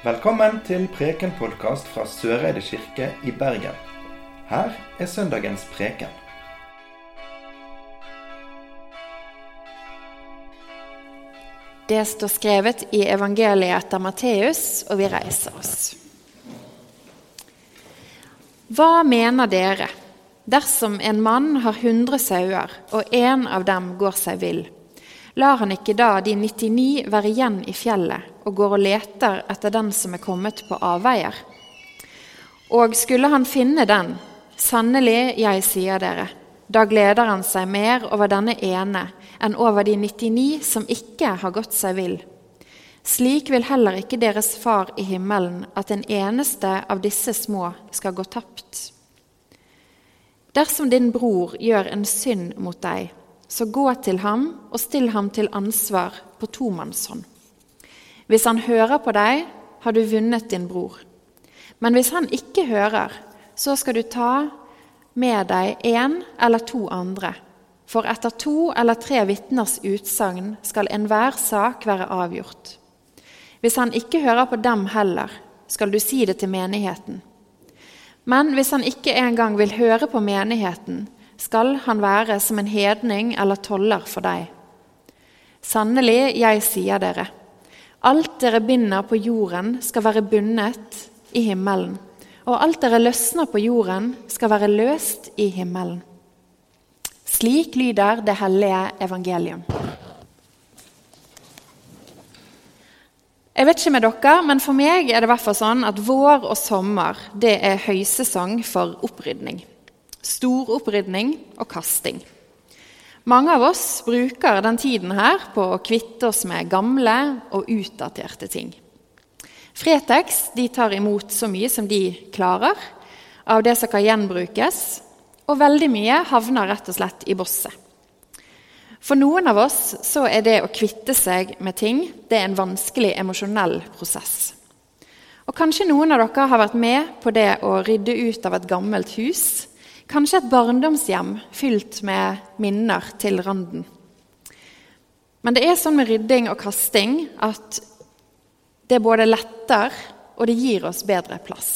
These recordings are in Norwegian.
Velkommen til Preken-podkast fra Søreide kirke i Bergen. Her er søndagens preken. Det står skrevet i evangeliet etter Matteus, og vi reiser oss. Hva mener dere dersom en mann har hundre sauer, og en av dem går seg vill? Lar han ikke da de 99 være igjen i fjellet og går og leter etter den som er kommet på avveier? Og skulle han finne den, sannelig, jeg sier dere, da gleder han seg mer over denne ene enn over de 99 som ikke har gått seg vill. Slik vil heller ikke deres far i himmelen at en eneste av disse små skal gå tapt. Dersom din bror gjør en synd mot deg, så gå til ham og still ham til ansvar på tomannshånd. Hvis han hører på deg, har du vunnet din bror. Men hvis han ikke hører, så skal du ta med deg én eller to andre. For etter to eller tre vitners utsagn skal enhver sak være avgjort. Hvis han ikke hører på dem heller, skal du si det til menigheten. Men hvis han ikke engang vil høre på menigheten, skal han være som en hedning eller toller for deg. Sannelig, jeg sier dere, alt dere binder på jorden, skal være bundet i himmelen, og alt dere løsner på jorden, skal være løst i himmelen. Slik lyder det hellige evangelium. Jeg vet ikke med dere, men For meg er det hvert sånn at vår og sommer det er høysesong for opprydning. Stor opprydning og kasting. Mange av oss bruker den tiden her på å kvitte oss med gamle og utdaterte ting. Fretex tar imot så mye som de klarer av det som kan gjenbrukes, og veldig mye havner rett og slett i bosset. For noen av oss så er det å kvitte seg med ting det er en vanskelig emosjonell prosess. Og Kanskje noen av dere har vært med på det å rydde ut av et gammelt hus. Kanskje et barndomshjem fylt med minner til randen. Men det er sånn med rydding og kasting at det både letter og det gir oss bedre plass.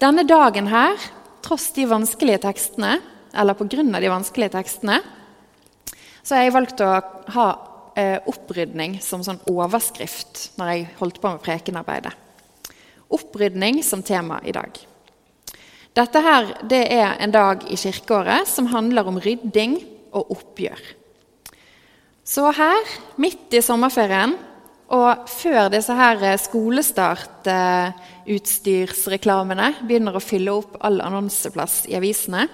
Denne dagen her, tross de vanskelige tekstene, eller pga. de vanskelige tekstene, så har jeg valgt å ha eh, opprydning som sånn overskrift når jeg holdt på med prekenarbeidet. Opprydning som tema i dag. Dette her, det er en dag i kirkeåret som handler om rydding og oppgjør. Så her, midt i sommerferien, og før disse her skolestartutstyrsreklamene begynner å fylle opp all annonseplass i avisene,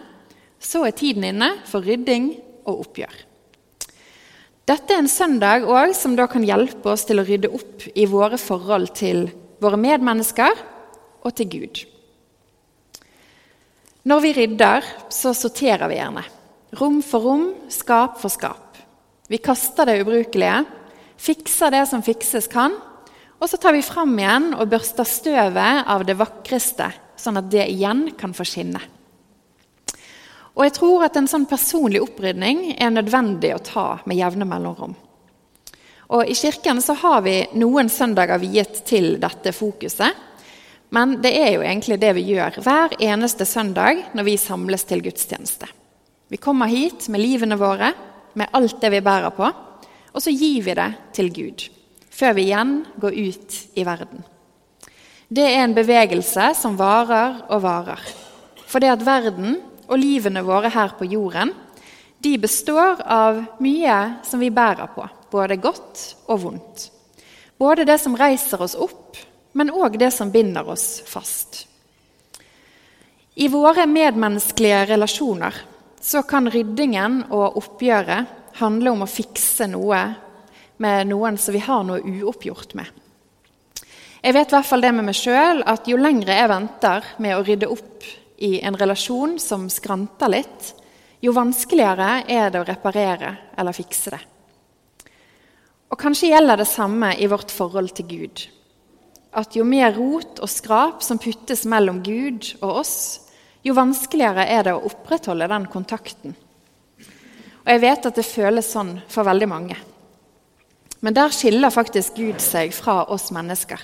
så er tiden inne for rydding og oppgjør. Dette er en søndag òg som da kan hjelpe oss til å rydde opp i våre forhold til våre medmennesker og til Gud. Når vi rydder, så sorterer vi gjerne. Rom for rom, skap for skap. Vi kaster det ubrukelige, fikser det som fikses kan, og så tar vi fram igjen og børster støvet av det vakreste, sånn at det igjen kan få skinne. Og jeg tror at en sånn personlig opprydning er nødvendig å ta med jevne mellomrom. Og I kirken så har vi noen søndager viet til dette fokuset. Men det er jo egentlig det vi gjør hver eneste søndag når vi samles til gudstjeneste. Vi kommer hit med livene våre, med alt det vi bærer på, og så gir vi det til Gud. Før vi igjen går ut i verden. Det er en bevegelse som varer og varer. For det at verden og livene våre her på jorden, de består av mye som vi bærer på, både godt og vondt. Både det som reiser oss opp, men òg det som binder oss fast. I våre medmenneskelige relasjoner så kan ryddingen og oppgjøret handle om å fikse noe med noen som vi har noe uoppgjort med. Jeg vet i hvert fall det med meg sjøl at jo lengre jeg venter med å rydde opp i en relasjon som skranter litt, jo vanskeligere er det å reparere eller fikse det. Og Kanskje gjelder det samme i vårt forhold til Gud. At jo mer rot og skrap som puttes mellom Gud og oss, jo vanskeligere er det å opprettholde den kontakten. Og Jeg vet at det føles sånn for veldig mange. Men der skiller faktisk Gud seg fra oss mennesker.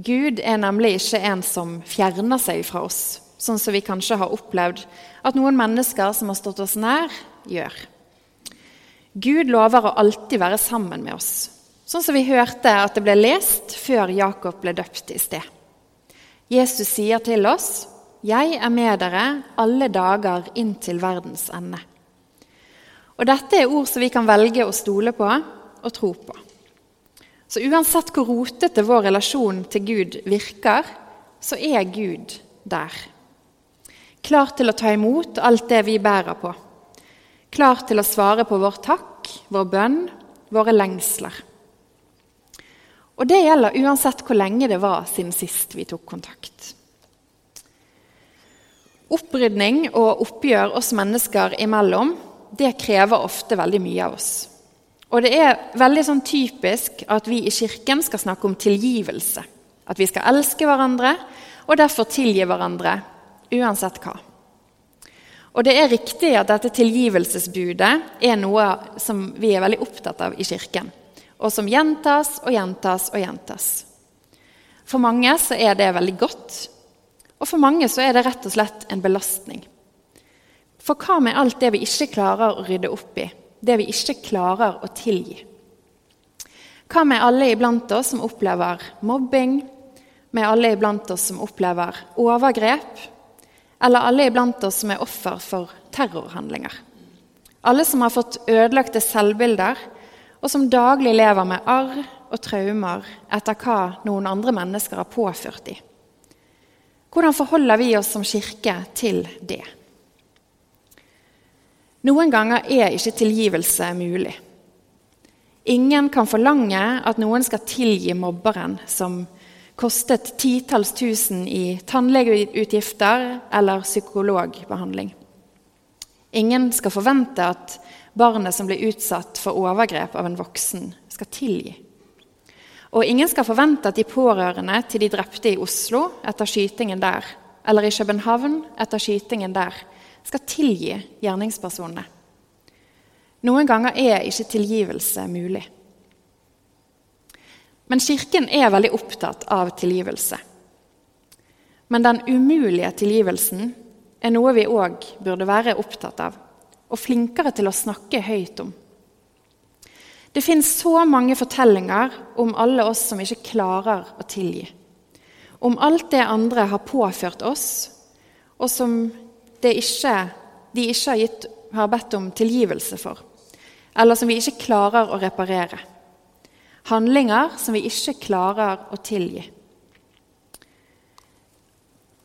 Gud er nemlig ikke en som fjerner seg fra oss, sånn som vi kanskje har opplevd at noen mennesker som har stått oss nær, gjør. Gud lover å alltid være sammen med oss, sånn som vi hørte at det ble lest før Jakob ble døpt i sted. Jesus sier til oss, 'Jeg er med dere alle dager inn til verdens ende'. Og Dette er ord som vi kan velge å stole på og tro på. Så uansett hvor rotete vår relasjon til Gud virker, så er Gud der. Klar til å ta imot alt det vi bærer på. Klar til å svare på vår takk, vår bønn, våre lengsler. Og det gjelder uansett hvor lenge det var siden sist vi tok kontakt. Opprydning og oppgjør oss mennesker imellom det krever ofte veldig mye av oss. Og det er veldig sånn typisk at vi i Kirken skal snakke om tilgivelse. At vi skal elske hverandre og derfor tilgi hverandre uansett hva. Og det er riktig at dette tilgivelsesbudet er noe som vi er veldig opptatt av i Kirken, og som gjentas og gjentas og gjentas. For mange så er det veldig godt, og for mange så er det rett og slett en belastning. For hva med alt det vi ikke klarer å rydde opp i, det vi ikke klarer å tilgi? Hva med alle iblant oss som opplever mobbing, med alle iblant oss som opplever overgrep, eller alle iblant oss som er offer for terrorhandlinger? Alle som har fått ødelagte selvbilder, og som daglig lever med arr og traumer etter hva noen andre mennesker har påført dem. Hvordan forholder vi oss som kirke til det? Noen ganger er ikke tilgivelse mulig. Ingen kan forlange at noen skal tilgi mobberen som kostet titalls tusen i tannlegeutgifter eller psykologbehandling. Ingen skal forvente at barnet som blir utsatt for overgrep av en voksen, skal tilgi. Og ingen skal forvente at de pårørende til de drepte i Oslo etter skytingen der, eller i København etter skytingen der, skal tilgi gjerningspersonene. Noen ganger er ikke tilgivelse mulig. Men Kirken er veldig opptatt av tilgivelse. Men den umulige tilgivelsen er noe vi òg burde være opptatt av, og flinkere til å snakke høyt om. Det fins så mange fortellinger om alle oss som ikke klarer å tilgi. Om alt det andre har påført oss, og som ikke, de ikke har, gitt, har bedt om tilgivelse for, eller som vi ikke klarer å reparere. Handlinger som vi ikke klarer å tilgi.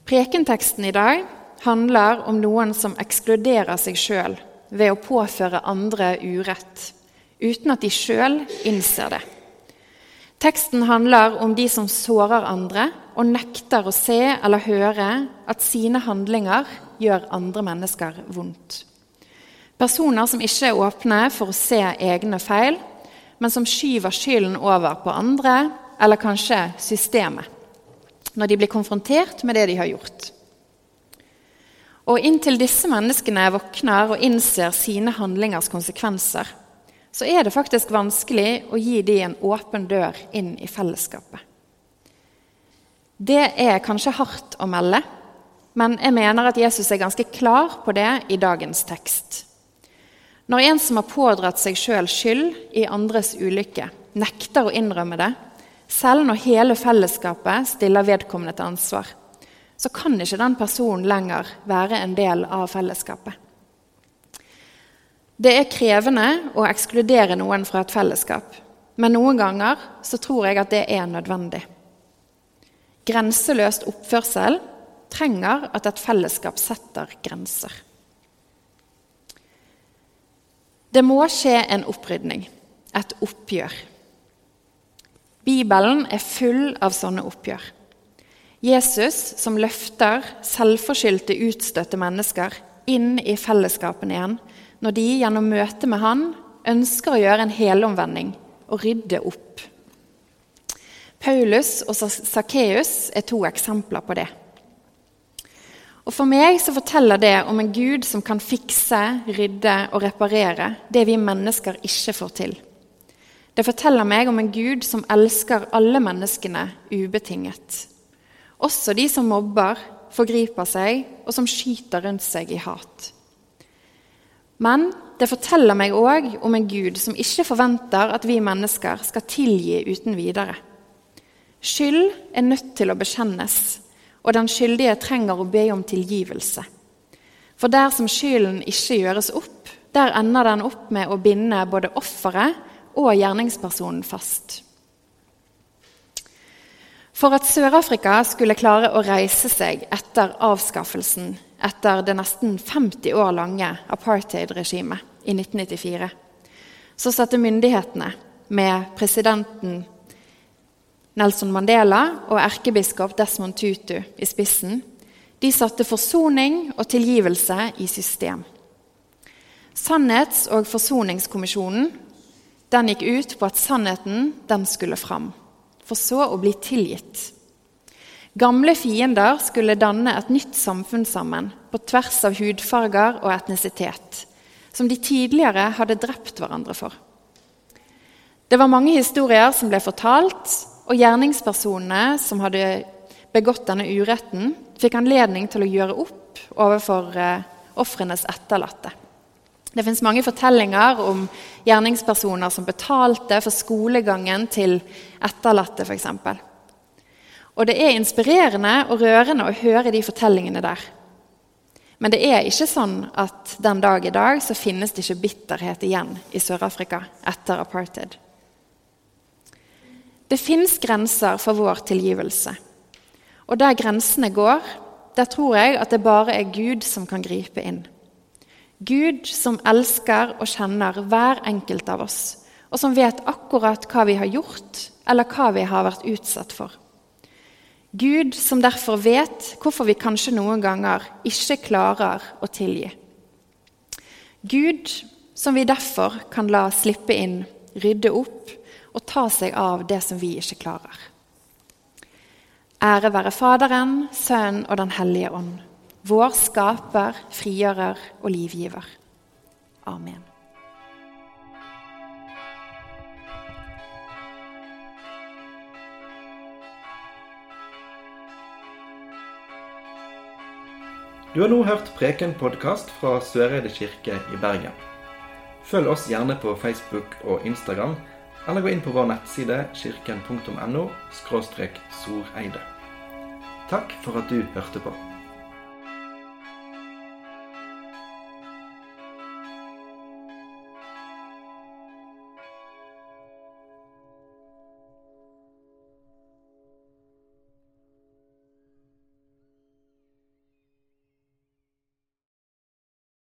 Prekenteksten i dag handler om noen som ekskluderer seg sjøl ved å påføre andre urett, uten at de sjøl innser det. Teksten handler om de som sårer andre og nekter å se eller høre at sine handlinger gjør andre mennesker vondt. Personer som ikke er åpne for å se egne feil, men som skyver skylden over på andre eller kanskje systemet når de blir konfrontert med det de har gjort. Og Inntil disse menneskene våkner og innser sine handlingers konsekvenser, så er det faktisk vanskelig å gi dem en åpen dør inn i fellesskapet. Det er kanskje hardt å melde, men jeg mener at Jesus er ganske klar på det i dagens tekst. Når en som har pådratt seg sjøl skyld i andres ulykke, nekter å innrømme det, selv når hele fellesskapet stiller vedkommende til ansvar, så kan ikke den personen lenger være en del av fellesskapet. Det er krevende å ekskludere noen fra et fellesskap, men noen ganger så tror jeg at det er nødvendig. Grenseløst oppførsel trenger at et fellesskap setter grenser. Det må skje en opprydning, et oppgjør. Bibelen er full av sånne oppgjør. Jesus som løfter selvforskyldte, utstøtte mennesker inn i fellesskapen igjen, når de gjennom møtet med han ønsker å gjøre en helomvending og rydde opp. Paulus og Sakkeus er to eksempler på det. Og For meg så forteller det om en Gud som kan fikse, rydde og reparere det vi mennesker ikke får til. Det forteller meg om en Gud som elsker alle menneskene ubetinget. Også de som mobber, forgriper seg, og som skyter rundt seg i hat. Men det forteller meg òg om en Gud som ikke forventer at vi mennesker skal tilgi uten videre. Skyld er nødt til å bekjennes, og den skyldige trenger å be om tilgivelse. For der som skylden ikke gjøres opp, der ender den opp med å binde både offeret og gjerningspersonen fast. For at Sør-Afrika skulle klare å reise seg etter avskaffelsen etter det nesten 50 år lange apartheid-regimet i 1994, så satte myndighetene, med presidenten Nelson Mandela og erkebiskop Desmond Tutu i spissen, de satte forsoning og tilgivelse i system. Sannhets- og forsoningskommisjonen den gikk ut på at sannheten den skulle fram, for så å bli tilgitt. Gamle fiender skulle danne et nytt samfunn sammen, på tvers av hudfarger og etnisitet, som de tidligere hadde drept hverandre for. Det var mange historier som ble fortalt, og gjerningspersonene som hadde begått denne uretten, fikk anledning til å gjøre opp overfor eh, ofrenes etterlatte. Det fins mange fortellinger om gjerningspersoner som betalte for skolegangen til etterlatte, f.eks. Og det er inspirerende og rørende å høre de fortellingene der. Men det er ikke sånn at den dag i dag så finnes det ikke bitterhet igjen i Sør-Afrika etter apartheid. Det fins grenser for vår tilgivelse. Og der grensene går, der tror jeg at det bare er Gud som kan gripe inn. Gud som elsker og kjenner hver enkelt av oss, og som vet akkurat hva vi har gjort, eller hva vi har vært utsatt for. Gud som derfor vet hvorfor vi kanskje noen ganger ikke klarer å tilgi. Gud som vi derfor kan la slippe inn, rydde opp og ta seg av det som vi ikke klarer. Ære være Faderen, Sønnen og Den hellige ånd, vår skaper, frigjører og livgiver. Amen. Du har nå hørt Preken-podkast fra Søreide kirke i Bergen. Følg oss gjerne på Facebook og Instagram, eller gå inn på vår nettside kirken.no soreide. Takk for at du hørte på.